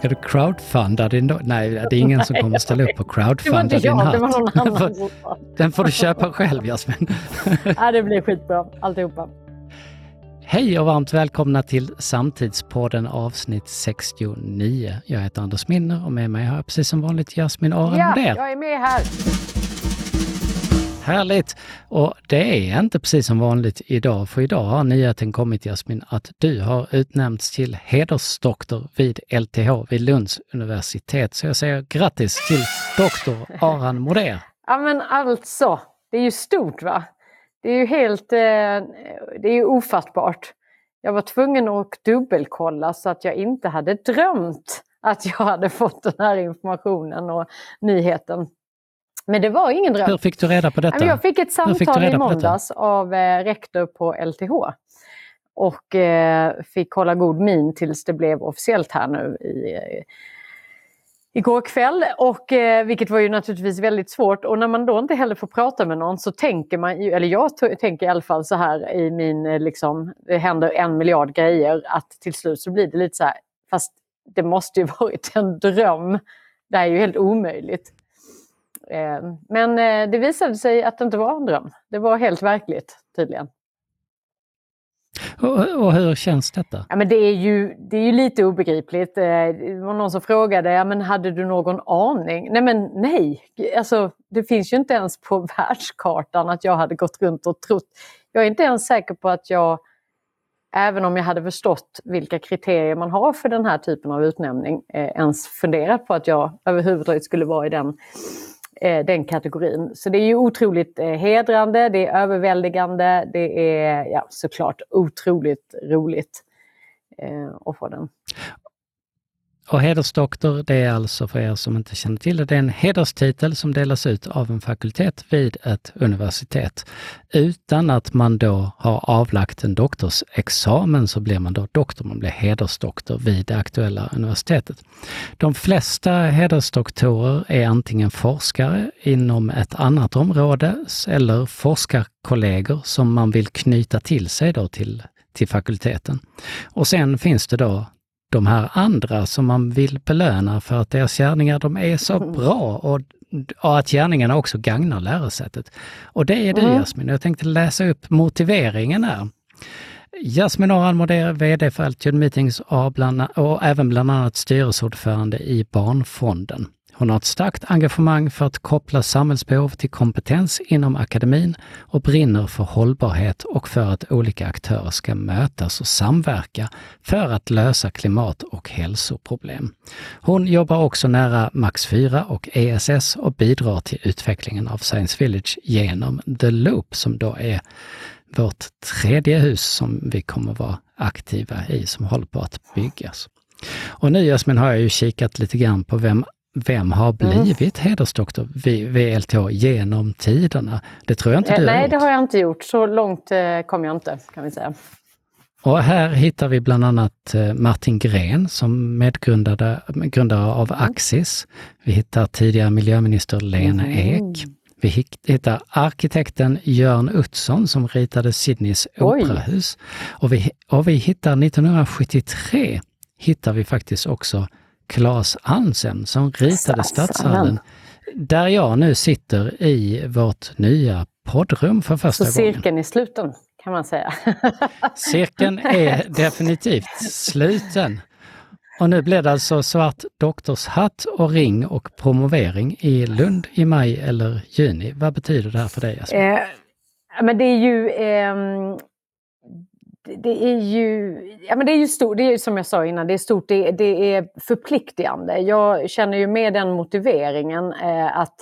Ska du crowdfunda din Nej, det är ingen som kommer att ställa upp och crowdfunda din hatt. det var någon Den annan får, som sa. den får du köpa själv Jasmin. Ja, det blir skitbra alltihopa. Hej och varmt välkomna till Samtidspodden avsnitt 69. Jag heter Anders Minner och med mig har jag precis som vanligt Jasmin Arenmoder. Ja, jag är med här. Härligt! Och det är inte precis som vanligt idag, för idag har nyheten kommit Jasmin att du har utnämnts till hedersdoktor vid LTH vid Lunds universitet. Så jag säger grattis till doktor Aran Moder. Ja, men alltså, det är ju stort va? Det är ju helt, eh, det är ju ofattbart. Jag var tvungen att dubbelkolla så att jag inte hade drömt att jag hade fått den här informationen och nyheten. Men det var ingen dröm. Hur fick du reda på detta? Jag fick ett fick samtal reda i måndags av eh, rektor på LTH. Och eh, fick hålla god min tills det blev officiellt här nu i, eh, igår kväll. Och, eh, vilket var ju naturligtvis väldigt svårt. Och när man då inte heller får prata med någon så tänker man, ju- eller jag tänker i alla fall så här i min, liksom, det händer en miljard grejer. Att till slut så blir det lite så här, fast det måste ju varit en dröm. Det här är ju helt omöjligt. Eh, Men eh, det visade sig att det inte var en dröm. Det var helt verkligt tydligen. Och, och hur känns detta? Ja, men det, är ju, det är ju lite obegripligt. Eh, Det var någon som frågade, ja, men hade du någon aning? Nej men nej, alltså, det finns ju inte ens på världskartan att jag hade gått runt och trott. Jag är inte ens säker på att jag, även om jag hade förstått vilka kriterier man har för den här typen av utnämning, ens funderat på att jag överhuvudtaget skulle vara i den Eh, den kategorin. Så det är ju otroligt eh, hedrande, det är överväldigande, det är ja, såklart otroligt roligt eh, att få den. Och hedersdoktor, det är alltså för er som inte känner till det, det är en hederstitel som delas ut av en fakultet vid ett universitet. Utan att man då har avlagt en doktorsexamen så blir man då doktor, man blir hedersdoktor vid det aktuella universitetet. De flesta hedersdoktorer är antingen forskare inom ett annat område eller forskarkollegor som man vill knyta till sig då till, till fakulteten. Och sen finns det då de här andra som man vill belöna för att deras gärningar de är så bra och, och att gärningarna också gagnar lärosätet. Och det är du Mm. Jasmin. Jag tänkte läsa upp motiveringen här. Jasmin Aran Moder, VD för Altitude Meetings och, bland, och även bland annat styrelseordförande i Barnfonden. Hon har ett starkt engagemang för att koppla samhällsbehov till kompetens inom akademin och brinner för hållbarhet och för att olika aktörer ska mötas och samverka för att lösa klimat och hälsoproblem. Hon jobbar också nära Max 4 och ESS och bidrar till utvecklingen av Science Village genom The Loop som då är vårt tredje hus som vi kommer vara aktiva i, som håller på att byggas. Och nu Jasmin har jag ju kikat lite grann på vem vem har blivit hedersdoktor vid, vid LTH genom tiderna? Det tror jag inte Eh, du har nej, gjort. det har jag inte gjort. Så långt eh, kom jag inte, kan vi säga. Och här hittar vi bland annat eh, Martin Gren som medgrundare grundare av Axis. Vi hittar tidigare miljöminister Lena Mhm. Ek. Vi hittar arkitekten Jörn Utzon som ritade Sydneys operahus. Och vi, och vi hittar 1973 hittar vi faktiskt också Claes Hansen som ritade Stadshallen. Där jag nu sitter i vårt nya poddrum för första Så gången. cirkeln är sluten, kan man säga. Cirkeln är definitivt sluten. Och nu blir det alltså svart doktorshatt och ring och promovering i Lund i maj eller juni. Vad betyder det här för dig? Jasmin? Eh, men det är ju... ehm, det- är ju, ja men det är ju stort, det är som jag sa innan, det är stort, det, det är förpliktigande. Jag känner ju med den motiveringen eh, att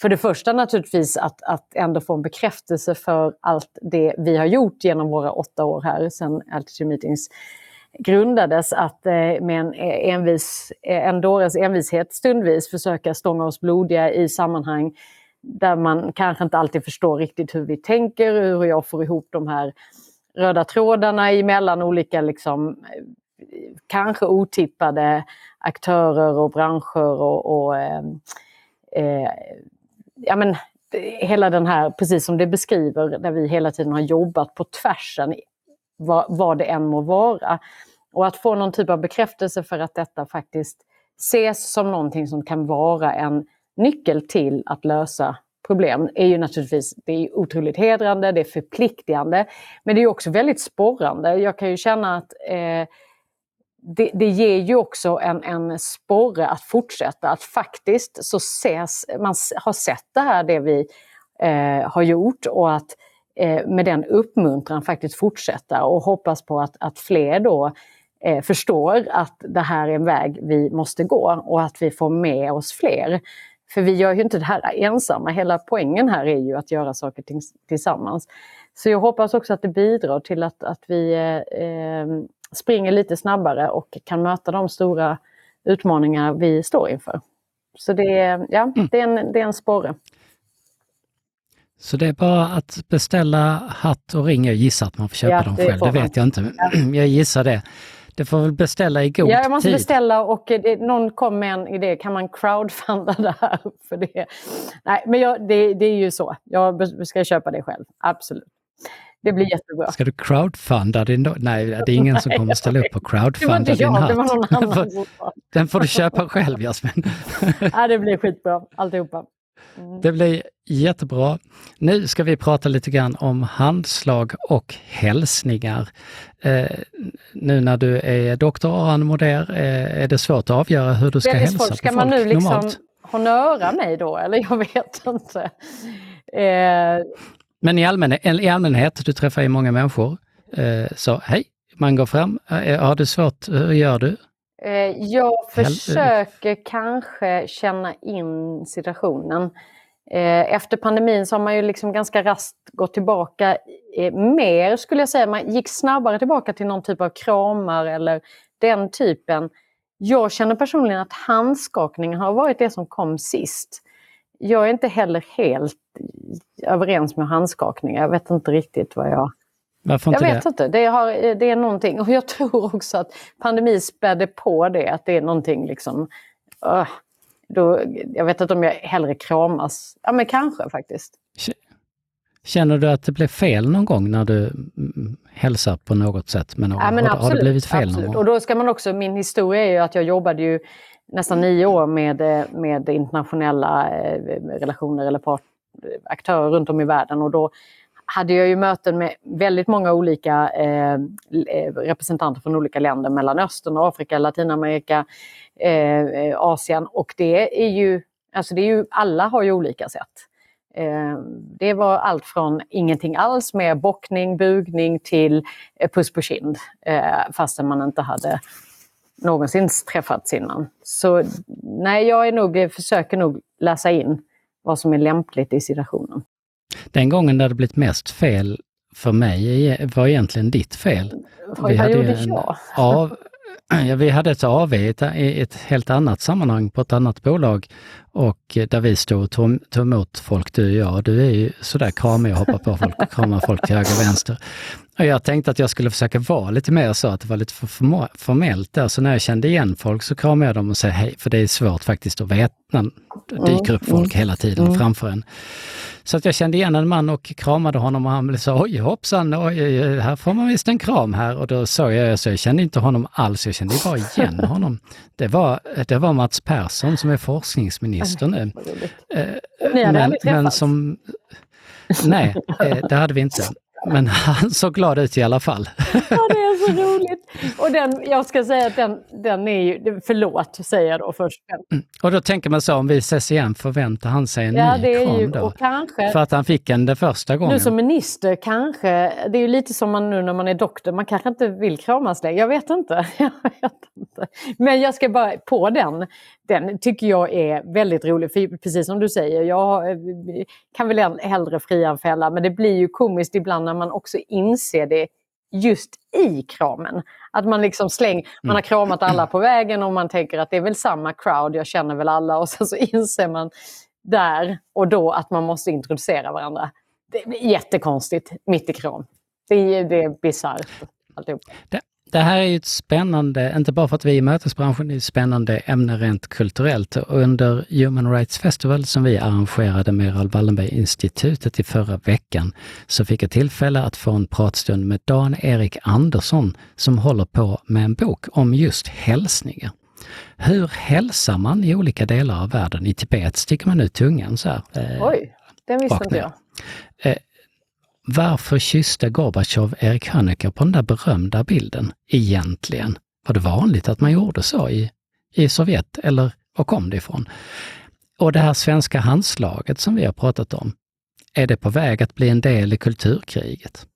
för det första naturligtvis att, att ändå få en bekräftelse för allt det vi har gjort genom våra åtta år här sedan Altitude Meetings grundades att eh, med en eh, envis, eh, en dåres envishet stundvis försöka stånga oss blodiga i sammanhang där man kanske inte alltid förstår riktigt hur vi tänker, hur jag får ihop de här röda trådarna emellan olika liksom, kanske otippade aktörer och branscher och, och eh, eh, ja, men, hela den här, precis som det beskriver, där vi hela tiden har jobbat på tvärsen, vad, vad det än må vara. Och att få någon typ av bekräftelse för att detta faktiskt ses som någonting som kan vara en nyckel till att lösa problem är ju naturligtvis det är otroligt hedrande, det är förpliktigande, men det är också väldigt sporrande. Jag kan ju känna att eh, det, det, ger ju också en, en sporre att fortsätta, att faktiskt så ses, man har sett det här det vi eh, har gjort och att eh, med den uppmuntran faktiskt fortsätta och hoppas på att, att fler då eh, förstår att det här är en väg vi måste gå och att vi får med oss fler. För vi gör ju inte det här ensamma, hela poängen här är ju att göra saker tillsammans. Så jag hoppas också att det bidrar till att, att vi eh, springer lite snabbare och kan möta de stora utmaningar vi står inför. Så det, ja, mm. det, är, en, det är en sporre. Så det är bara att beställa hatt och ring. Jag gissar att man får köpa ja, dem själv, det vet jag inte. Ja. Jag gissar det. Det får väl beställa i god tid. Ja, jag måste tid. beställa och det, någon kom med en idé. Kan man crowdfunda det här? För det? Nej, men jag, det, det är ju så. Jag ska köpa det själv, absolut. Det blir jättebra. Ska du crowdfunda din? Nej, det är ingen som kommer ställa upp och crowdfunda din hatt. Det var någon annan Den får du köpa själv, Jasmin. ja, det blir skitbra, alltihopa. Mm. Det blir jättebra. Nu ska vi prata lite grann om handslag och hälsningar. Eh, nu när du är doktor Aran Moder, eh, är det svårt att avgöra hur du ska hälsa svårt. Ska på man folk nu liksom normalt? honöra mig då, eller jag vet inte. Eh... Men i, allmän, i allmänhet, du träffar ju många människor, eh, så hej, man går fram, eh, har du svårt, hur gör du? Eh, jag försöker kanske känna in situationen. Eh, efter pandemin så har man ju liksom ganska raskt gått tillbaka eh, mer, skulle jag säga. Man gick snabbare tillbaka till någon typ av kramar eller den typen. Jag känner personligen att handskakningen har varit det som kom sist. Jag är inte heller helt överens med handskakning. Jag vet inte riktigt vad jag varför inte jag vet det? inte, det, har, det är någonting. Och jag tror också att pandemin spädde på det, att det är någonting liksom... Uh, då, jag vet inte om jag hellre kramas. Ja men kanske faktiskt. Känner du att det blev fel någon gång när du mm, hälsar på något sätt med någon? Ja, men har, absolut, har det blivit fel absolut. någon gång? Och då ska man också, min historia är ju att jag jobbade ju nästan nio år med, med internationella eh, relationer eller part, aktörer runt om i världen och då hade jag ju möten med väldigt många olika eh, eh representanter från olika länder, Mellanöstern, Afrika, Latinamerika, eh, eh, Asien och det är ju, alltså det är ju, alla har ju olika sätt. Eh, det var allt från ingenting alls med bockning, bugning till eh, puss på kind eh, fastän man inte hade någonsin träffats innan. Så nej, jag är nog, försöker nog läsa in vad som är lämpligt i situationen. Den gången där det blivit mest fel för mig var egentligen ditt fel. Vad hade gjorde en, jag? Av, ja, vi hade ett AV i ett, ett, helt annat sammanhang på ett annat bolag och där vi stod och tog, tog emot folk, du och jag. Du är ju sådär kramig och hoppar på folk och kramar folk till höger och vänster. Jag tänkte att jag skulle försöka vara lite mer så, att det var lite för formellt där. Så när jag kände igen folk så kramade jag dem och sa hej, för det är svårt faktiskt att veta när det dyker upp folk hela tiden mm. framför en. Så att jag kände igen en man och kramade honom och han sa oj hoppsan, oj, här får man visst en kram här. Och då såg jag, så jag kände inte honom alls, jag kände bara igen honom. Det var, det var Mats Persson som är forskningsminister nu. Eh, men, men som... Nej, eh, det hade vi inte. Men han såg glad ut i alla fall. Ja, det är så roligt. Och den, jag ska säga att den, den är ju, förlåt säger jag då först. Mm. Och då tänker man så, om vi ses igen, förväntar han sig en ja, ny det är kram ju, då? Kanske, för att han fick en det första gången? Nu som minister kanske, det är ju lite som man nu när man är doktor, man kanske inte vill kramas längre. Jag vet inte. Jag vet inte. Men jag ska bara, på den, den tycker jag är väldigt rolig. För precis som du säger, jag kan väl hellre frianfälla, men det blir ju komiskt ibland när man också inser det just i kramen. Att man liksom slänger, man har mm. kramat alla på vägen och man tänker att det är väl samma crowd, jag känner väl alla och sen så inser man där och då att man måste introducera varandra. Det är jättekonstigt mitt i kram. Det är, det är bisarrt alltihop. Det, det här är ju ett spännande, inte bara för att vi är i mötesbranschen, det är ett spännande ämne rent kulturellt. Under Human Rights Festival som vi arrangerade med Raoul Wallenberg-institutet i förra veckan så fick jag tillfälle att få en pratstund med Dan-Erik Andersson som håller på med en bok om just hälsningar. Hur hälsar man i olika delar av världen? I Tibet sticker man ut tungan så här. Eh, Oj, den visste inte jag. Varför kysste Gorbatjov Erik Honecker på den där berömda bilden egentligen? Var det vanligt att man gjorde så i, i Sovjet eller var kom det ifrån? Och det här svenska handslaget som vi har pratat om, är det på väg att bli en del i kulturkriget?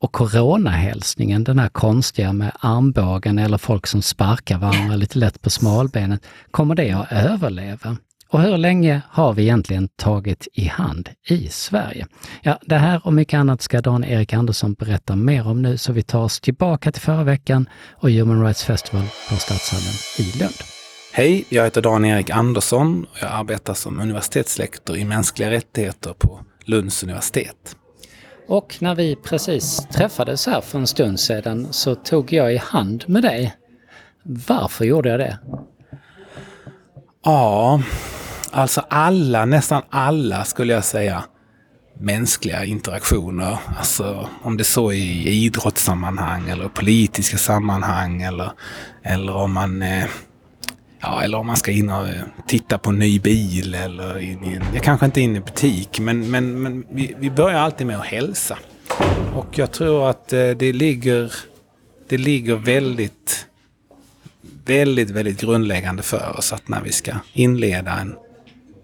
Och coronahälsningen, den här konstiga med armbågen eller folk som sparkar varandra lite lätt på smalbenet, kommer det att överleva? Och hur länge har vi egentligen tagit i hand i Sverige? Ja, det här och mycket annat ska Dan-Erik Andersson berätta mer om nu, så vi tar oss tillbaka till förra veckan och Human Rights Festival på Stadshallen i Lund. Hej, jag heter Dan-Erik Andersson och jag arbetar som universitetslektor i mänskliga rättigheter på Lunds universitet. Och när vi precis träffades här för en stund sedan så tog jag i hand med dig. Varför gjorde jag det? Ja, alltså alla, nästan alla skulle jag säga, mänskliga interaktioner. Alltså om det så är i idrottssammanhang eller politiska sammanhang eller, eller om man eh, Ja, eller om man ska in och eh, titta på en ny bil eller in i en, jag kanske inte är inne i butik, men, men, men vi, vi börjar alltid med att hälsa. Och jag tror att eh, det ligger, det ligger väldigt, väldigt, väldigt grundläggande för oss att när vi ska inleda en,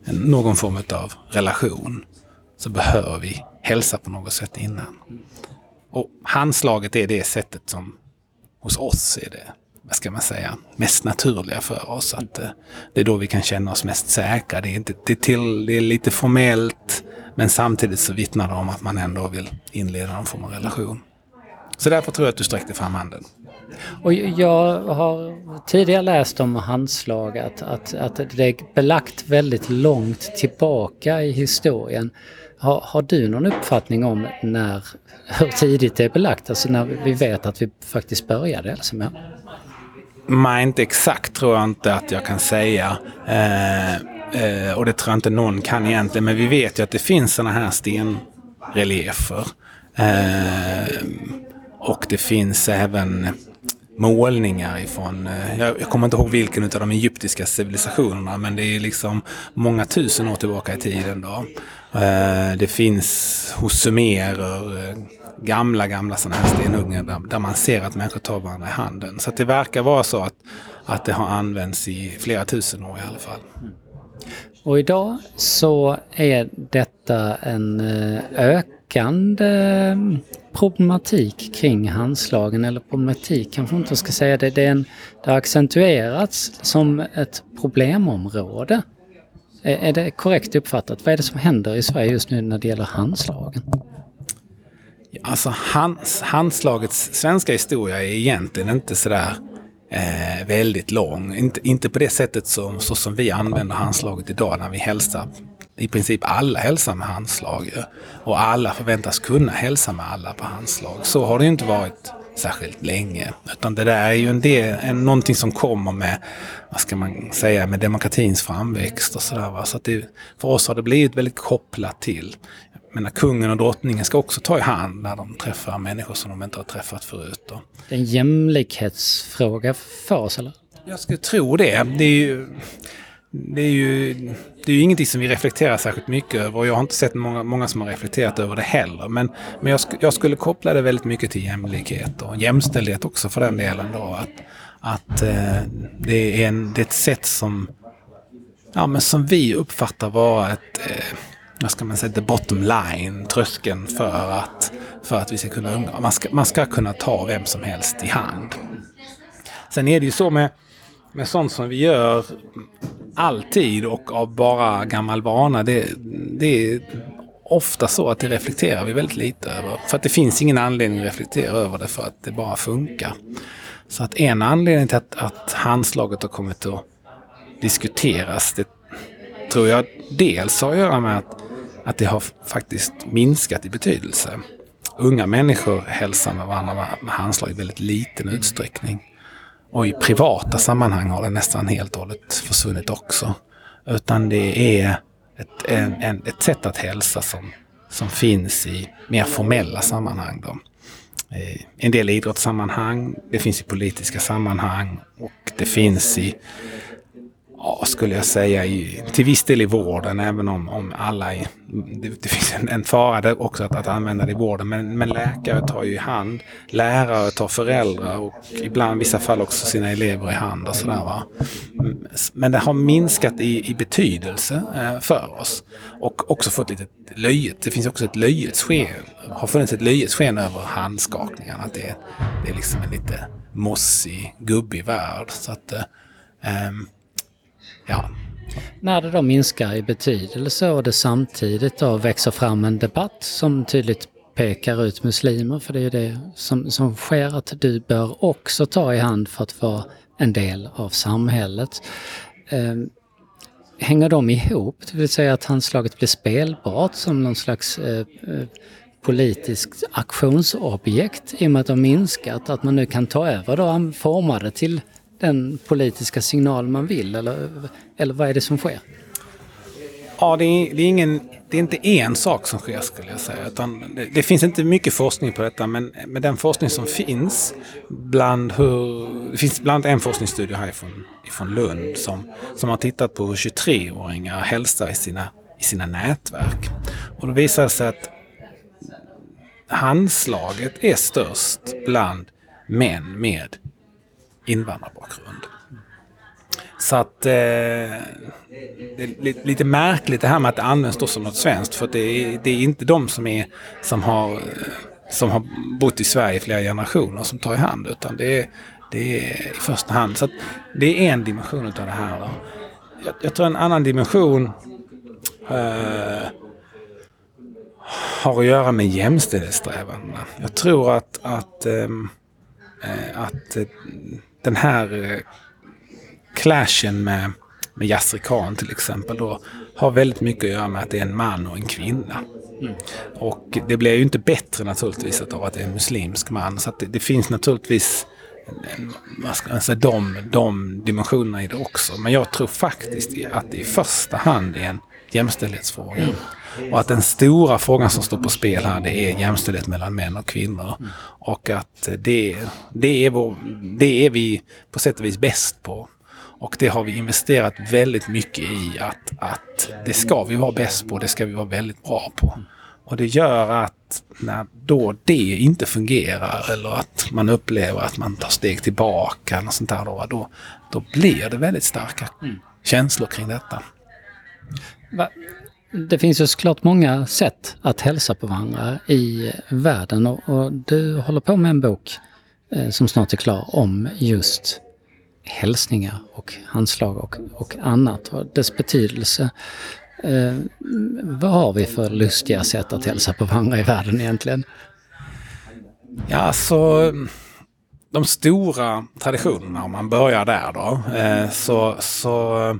en någon form av relation så behöver vi hälsa på något sätt innan. Och handslaget är det sättet som hos oss är det vad ska man säga, mest naturliga för oss. Att eh, det är då vi kan känna oss mest säkra. Det är, inte, det är, till, det är lite formellt men samtidigt så vittnar det om att man ändå vill inleda någon form av relation. Så därför tror jag att du sträckte fram handen. Och jag har tidigare läst om handslag att, att, att det är belagt väldigt långt tillbaka i historien. Har, har, du någon uppfattning om när, hur tidigt det är belagt? Alltså när vi vet att vi faktiskt började alltså med? Nej, inte exakt tror jag inte att jag kan säga. Eh, eh, och det tror jag inte någon kan egentligen. Men vi vet ju att det finns sådana här stenreliefer. Eh, och det finns även målningar ifrån, eh, jag, jag kommer inte ihåg vilken av de egyptiska civilisationerna, men det är liksom många tusen år tillbaka i tiden. Då. Eh, det finns hos sumerer, eh, gamla, gamla sådana här stenhuggningar där, där, man ser att människor tar varandra i handen. Så det verkar vara så att, att det har använts i flera tusen år i alla fall. Och idag så är detta en ök ökande eh, problematik kring handslagen, eller problematik kanske inte ska säga det. Det, är en, det har accentuerats som ett problemområde. Är, är det korrekt uppfattat? Vad är det som händer i Sverige just nu när det gäller handslagen? Alltså hands, handslagets svenska historia är egentligen inte sådär eh, väldigt lång. Inte, inte på det sättet som, så som vi använder handslaget idag när vi hälsar. I princip alla hälsar med handslag. Och alla förväntas kunna hälsa med alla på handslag. Så har det inte varit särskilt länge. Utan det där är ju en del, en, någonting som kommer med, vad ska man säga, med demokratins framväxt och sådär. Så att det, för oss har det blivit väldigt kopplat till menar, kungen och drottningen ska också ta i hand när de träffar människor som de inte har träffat förut. Då. Det är en jämlikhetsfråga för oss, eller? Jag skulle tro det. Det är ju, det är ju, det är ju ingenting som vi reflekterar särskilt mycket över och jag har inte sett många, många som har reflekterat över det heller. Men, men jag, jag skulle koppla det väldigt mycket till jämlikhet och jämställdhet också för den delen. Då, att att eh, det, är en, det är ett sätt som, ja, men som vi uppfattar vara ett eh, vad ska man säga, the bottom line, tröskeln för att, för att vi ska kunna umgås. Man ska, man ska kunna ta vem som helst i hand. Sen är det ju så med, med sånt som vi gör alltid och av bara gammal vana. Det, det är ofta så att det reflekterar vi väldigt lite över. För att det finns ingen anledning att reflektera över det för att det bara funkar. Så att en anledning till att, att handslaget har kommit att diskuteras, det tror jag dels har att göra med att att det har faktiskt minskat i betydelse. Unga människor hälsar med varandra med handslag i väldigt liten utsträckning. Och i privata sammanhang har det nästan helt och hållet försvunnit också. Utan det är ett, en, en, ett sätt att hälsa som, som finns i mer formella sammanhang. Då. Eh, en del idrottssammanhang, det finns i politiska sammanhang och det finns i ja, skulle jag säga, i, till viss del i vården, även om, om alla... I, det, det, finns en, en fara där också att, att använda det i vården, men, men läkare tar ju i hand. Lärare tar föräldrar och ibland i vissa fall också sina elever i hand och sådär. Va? Men det har minskat i, i betydelse eh, för oss och också fått lite löjet. Det finns också ett löjets sken, har funnits ett löjets sken över handskakningarna. Att det, det är liksom en lite mossig, gubbig värld. Så att, eh, ehm, Ja. När det då minskar i betydelse och det samtidigt då växer fram en debatt som tydligt pekar ut muslimer, för det är ju det som, som sker, att du bör också ta i hand för att vara en del av samhället. Eh, hänger de ihop? Det vill säga att handslaget blir spelbart som någon slags eh, eh, politiskt aktionsobjekt i och med att de minskat, att man nu kan ta över och forma det till den politiska signal man vill? Eller, eller vad är det som sker? Ja, det är, det är, ingen, det är inte en sak som sker skulle jag säga. Utan det, det, finns inte mycket forskning på detta men med den forskning som finns bland hur... Det finns bland annat en forskningsstudie härifrån ifrån Lund som, som har tittat på hur 23-åringar hälsar i sina, i sina nätverk. Och då visar det sig att handslaget är störst bland män med invandrarbakgrund. Så att eh, det är lite märkligt det här med att det används då som något svenskt. För det är, det är inte de som, är, som, har, som har bott i Sverige i flera generationer som tar i hand. Utan det är, det är i första hand. Så det är en dimension av det här. Jag, jag, tror en annan dimension eh, har att göra med jämställdhetssträvandena. Jag tror att, att, eh, eh att eh, den här eh, clashen med, med Yasser Khan till exempel då har väldigt mycket att göra med att det är en man och en kvinna. Mm. Och det blir ju inte bättre naturligtvis av att det är en muslimsk man. Så det, det, finns naturligtvis vad ska man säga, de, de dimensionerna i det också. Men jag tror faktiskt att det i första hand är en jämställdhetsfråga. Mm. Och att den stora frågan som står på spel här det är jämställdhet mellan män och kvinnor. Och att det, det, är vår, det är vi på sätt och vis bäst på. Och det har vi investerat väldigt mycket i att, att det ska vi vara bäst på, det ska vi vara väldigt bra på. Och det gör att när då det inte fungerar eller att man upplever att man tar steg tillbaka eller sånt där då, då, då blir det väldigt starka mm. känslor kring detta. Va? Det finns ju såklart många sätt att hälsa på varandra i världen och, och du håller på med en bok eh, som snart är klar om just hälsningar och handslag och, och annat och dess betydelse. Eh, vad har vi för lustiga sätt att hälsa på varandra i världen egentligen? Ja, alltså de stora traditionerna, om man börjar där då, eh, så, så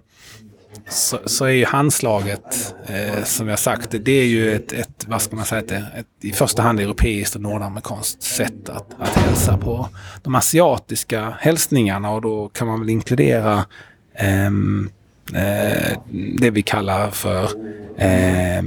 så, så är ju handslaget, eh, som jag sagt, det är ju ett, ett vad ska man säga, ett, ett, i första hand europeiskt och nordamerikanskt sätt att, att hälsa på. De asiatiska hälsningarna och då kan man väl inkludera eh, eh, det vi kallar för eh,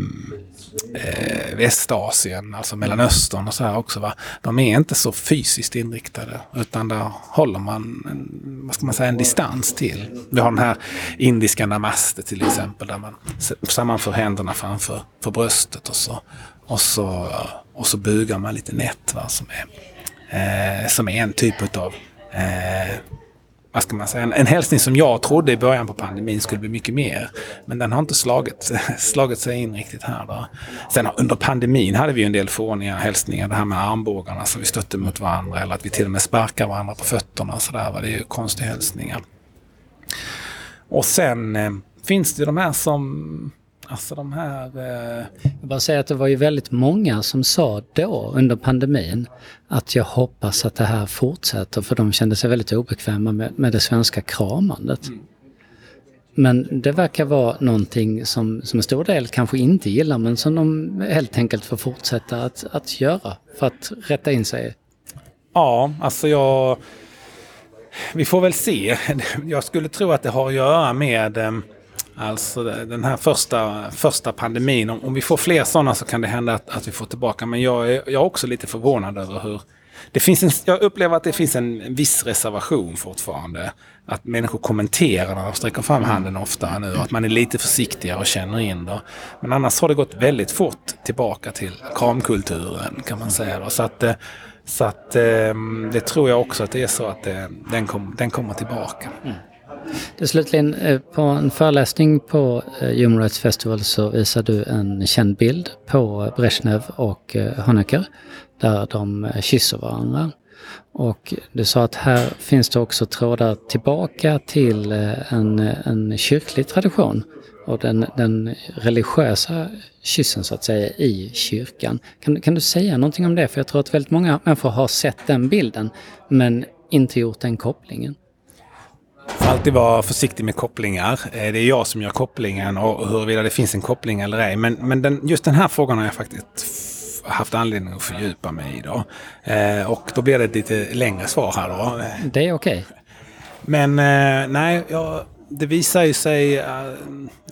eh, Västasien, alltså Mellanöstern och så här också. Va? De är inte så fysiskt inriktade utan där håller man en, vad ska man säga, en distans till. Vi har den här indiska namaste till exempel där man sammanför händerna framför för bröstet och så, och så, och så bugar man lite nätt. Va? Som, är, eh, som är en typ av eh, vad ska man säga, en, en hälsning som jag trodde i början på pandemin skulle bli mycket mer. Men den har inte slagit, slagit sig in riktigt här. Då. Sen under pandemin hade vi en del fåniga hälsningar. Det här med armbågarna som vi stötte mot varandra eller att vi till och med sparkar varandra på fötterna. Så där, Det är ju konstiga hälsningar. Och sen eh, finns det de här som Alltså de här... Eh... Jag bara säger att det var ju väldigt många som sa då under pandemin att jag hoppas att det här fortsätter för de kände sig väldigt obekväma med, med det svenska kramandet. Mm. Men det verkar vara någonting som, som en stor del kanske inte gillar men som de helt enkelt får fortsätta att, att göra för att rätta in sig. Ja, alltså jag... Vi får väl se. Jag skulle tro att det har att göra med eh, Alltså den här första, första pandemin. Om, om vi får fler sådana så kan det hända att, att vi får tillbaka. Men jag är, jag är också lite förvånad över hur, det finns en, jag upplever att det finns en viss reservation fortfarande. Att människor kommenterar när de sträcker fram handen ofta nu. Att man är lite försiktigare och känner in det. Men annars har det gått väldigt fort tillbaka till kramkulturen kan man säga. Då. Så att, eh, så att ehm, det tror jag också att det är så att det, den, kom, den kommer tillbaka. Mm. Det slutligen, eh, på en föreläsning på eh, Human Rights Festival så visar du en känd bild på Brezhnev och eh, Honecker där de kysser varandra. Och du sa att här finns det också trådar tillbaka till en, en kyrklig tradition och den, den religiösa kyssen så att säga i kyrkan. Kan, kan du säga någonting om det? För jag tror att väldigt många människor har sett den bilden men inte gjort den kopplingen. Får alltid vara försiktig med kopplingar. Eh, det är jag som gör kopplingen och huruvida det finns en koppling eller ej. Men, men den, just den här frågan har jag faktiskt haft anledning att fördjupa mig i. Då. Eh, och då blir det ett lite längre svar här då. Det är okej. Okay. Men eh, nej, jag, det visar ju sig... Eh,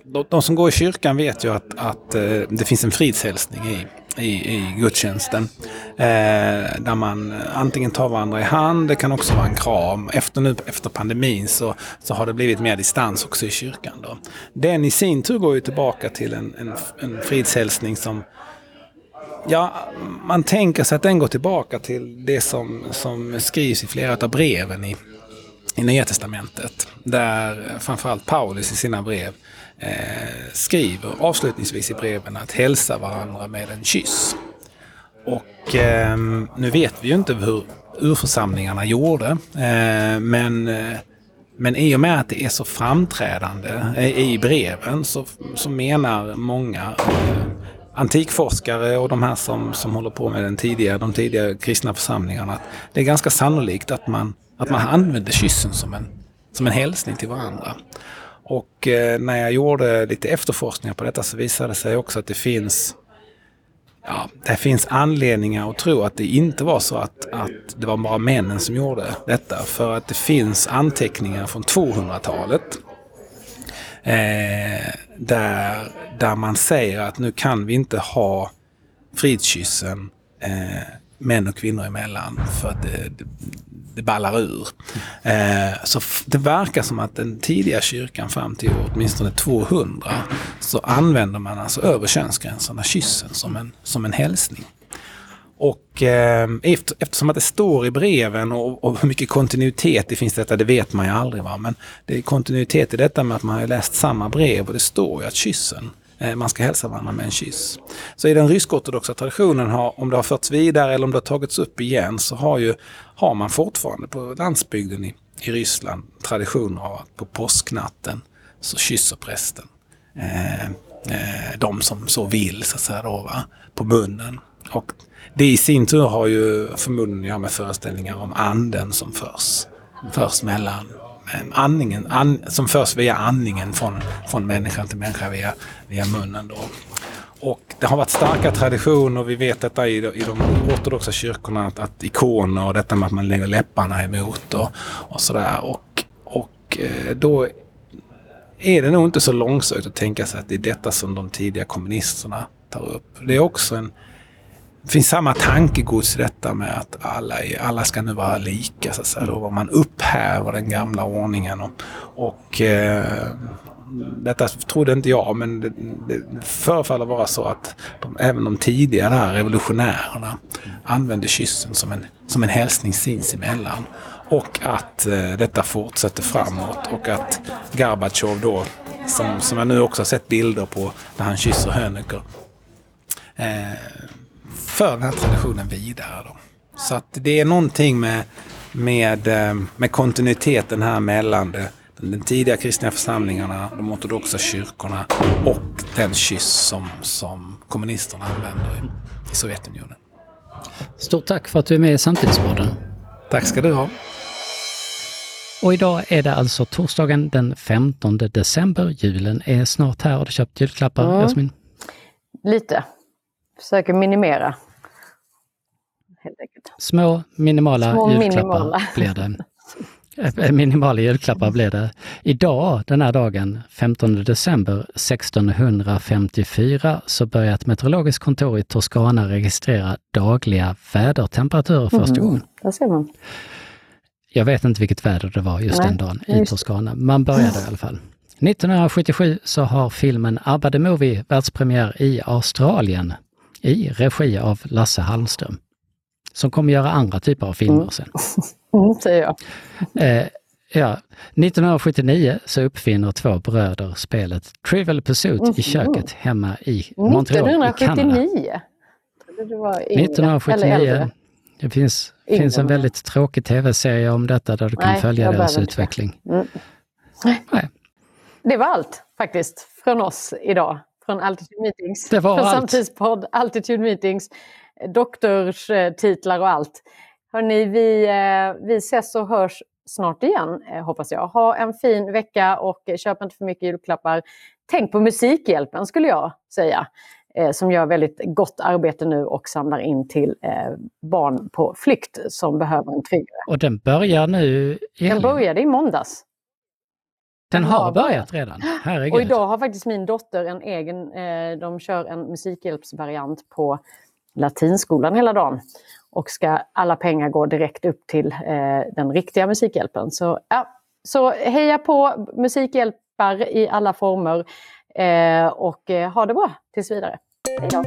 de, de, som går i kyrkan vet ju att, att eh, det finns en fridshälsning i, i, i gudstjänsten. Eh, där man antingen tar varandra i hand, det kan också vara en kram. Efter, nu, efter pandemin så, så har det blivit mer distans också i kyrkan. Då. Den i sin tur går ju tillbaka till en, en, en fridshälsning som Ja, man tänker sig att den går tillbaka till det som, som skrivs i flera av breven i, i Nya Testamentet. Där framförallt Paulus i sina brev eh, skriver avslutningsvis i breven att hälsa varandra med en kyss. Och eh, nu vet vi ju inte hur urförsamlingarna gjorde, eh, men eh, men i och med att det är så framträdande eh, i breven så, så menar många eh, antikforskare och de här som, som håller på med den tidiga, de tidiga kristna församlingarna att det är ganska sannolikt att man, att man använde kyssen som en, som en hälsning till varandra. Och eh, när jag gjorde lite efterforskningar på detta så visade det sig också att det finns Ja, det finns anledningar att tro att det inte var så att, att det var bara männen som gjorde detta. För att det finns anteckningar från 200-talet eh, där, där man säger att nu kan vi inte ha fridskyssen eh, män och kvinnor emellan för att det, det, ballar ur. Eh, så det verkar som att den tidiga kyrkan fram till åtminstone 200 så använder man alltså över könsgränserna kyssen som en, som en hälsning. Och eh, eftersom att det står i breven och, och hur mycket kontinuitet det finns i detta, det vet man ju aldrig. Va? Men det är kontinuitet i detta med att man har läst samma brev och det står ju att kyssen eh, man ska hälsa varandra med en kyss. Så i den rysk-ortodoxa traditionen, har, om det har förts vidare eller om det har tagits upp igen, så har, ju, har man fortfarande på landsbygden i, i Ryssland traditioner av att på påsknatten så kysser prästen eh, eh, de som så vill, så att säga, då, va? på munnen. Och det i sin tur har ju förmodligen att göra med föreställningar om anden som förs, förs mellan andningen, and, som förs via andningen från, från människan till människa via, via munnen. Då. Och det har varit starka traditioner, vi vet detta i, i de ortodoxa kyrkorna, att, att ikoner och detta med att man lägger läpparna emot och, och sådär. Och, och eh, då är det nog inte så långsökt att tänka sig att det är detta som de tidiga kommunisterna tar upp. Det är också en, det finns samma tankegods i detta med att alla, alla ska nu vara lika. Så att säga. Då var man upphäver den gamla ordningen. Och, och eh, detta trodde inte jag, men det, det förefaller vara så att de, även de tidiga där revolutionärerna använde kyssen som en, som en hälsning sinsemellan. Och att eh, detta fortsätter framåt och att Gorbatjov då, som, som jag nu också har sett bilder på, när han kysser Hönöker, eh, för den här traditionen vidare. Då. Så att det är någonting med, med, eh, med kontinuiteten här mellan det, den tidiga kristna församlingarna, de ortodoxa kyrkorna och den kyss som, som kommunisterna använder i, i Sovjetunionen. Stort tack för att du är med i Samtidspodden. Tack ska du ha. Och idag är det alltså torsdagen den 15 december. Julen är snart här. Har du köpt julklappar, mm. Jasmin? Lite försöker minimera. Små minimala Små julklappar minimala. blir det. Minimala julklappar blev det. Idag, den här dagen, 15 december 1654, så började ett meteorologiskt kontor i Toscana registrera dagliga vädertemperaturer första Mhm. gången. Där ser man. Jag vet inte vilket väder det var just Nej, den dagen just i det. Toscana. Man började i alla fall. 1977 så har filmen ABBA the Movie världspremiär i Australien i regi av Lasse Hallström. Som kommer göra andra typer av filmer Mm. sen. Mm, säger jag. Eh, ja. 1979 så uppfinner två bröder spelet Trivial Pursuit i Mhm. köket hemma i Montreal i Kanada. 1979. Jag trodde det 1979. finns, finns en väldigt tråkig tv-serie om detta där du kan Nej, följa deras utveckling. Mm. Nej. Det var allt faktiskt från oss idag. Från Altitude Meetings. Det var från allt. Samtidspodd, Altitude Meetings, doktorstitlar och allt. Hörrni, vi, eh, vi ses och hörs snart igen, eh, hoppas jag. Ha en fin vecka och eh, köp inte för mycket julklappar. Tänk på Musikhjälpen skulle jag säga. Som gör väldigt gott arbete nu och samlar in till barn på flykt som behöver en tryggare. Och den börjar nu i Den började i måndags. Den har börjat redan. Herregud. Och idag har faktiskt min dotter en egen, de kör en musikhjälpsvariant på latinskolan hela dagen. Och ska alla pengar gå direkt upp till eh, den riktiga Musikhjälpen. Så, ja, så heja på Musikhjälpar i alla former eh, och eh, ha det bra tills vidare. Hej då!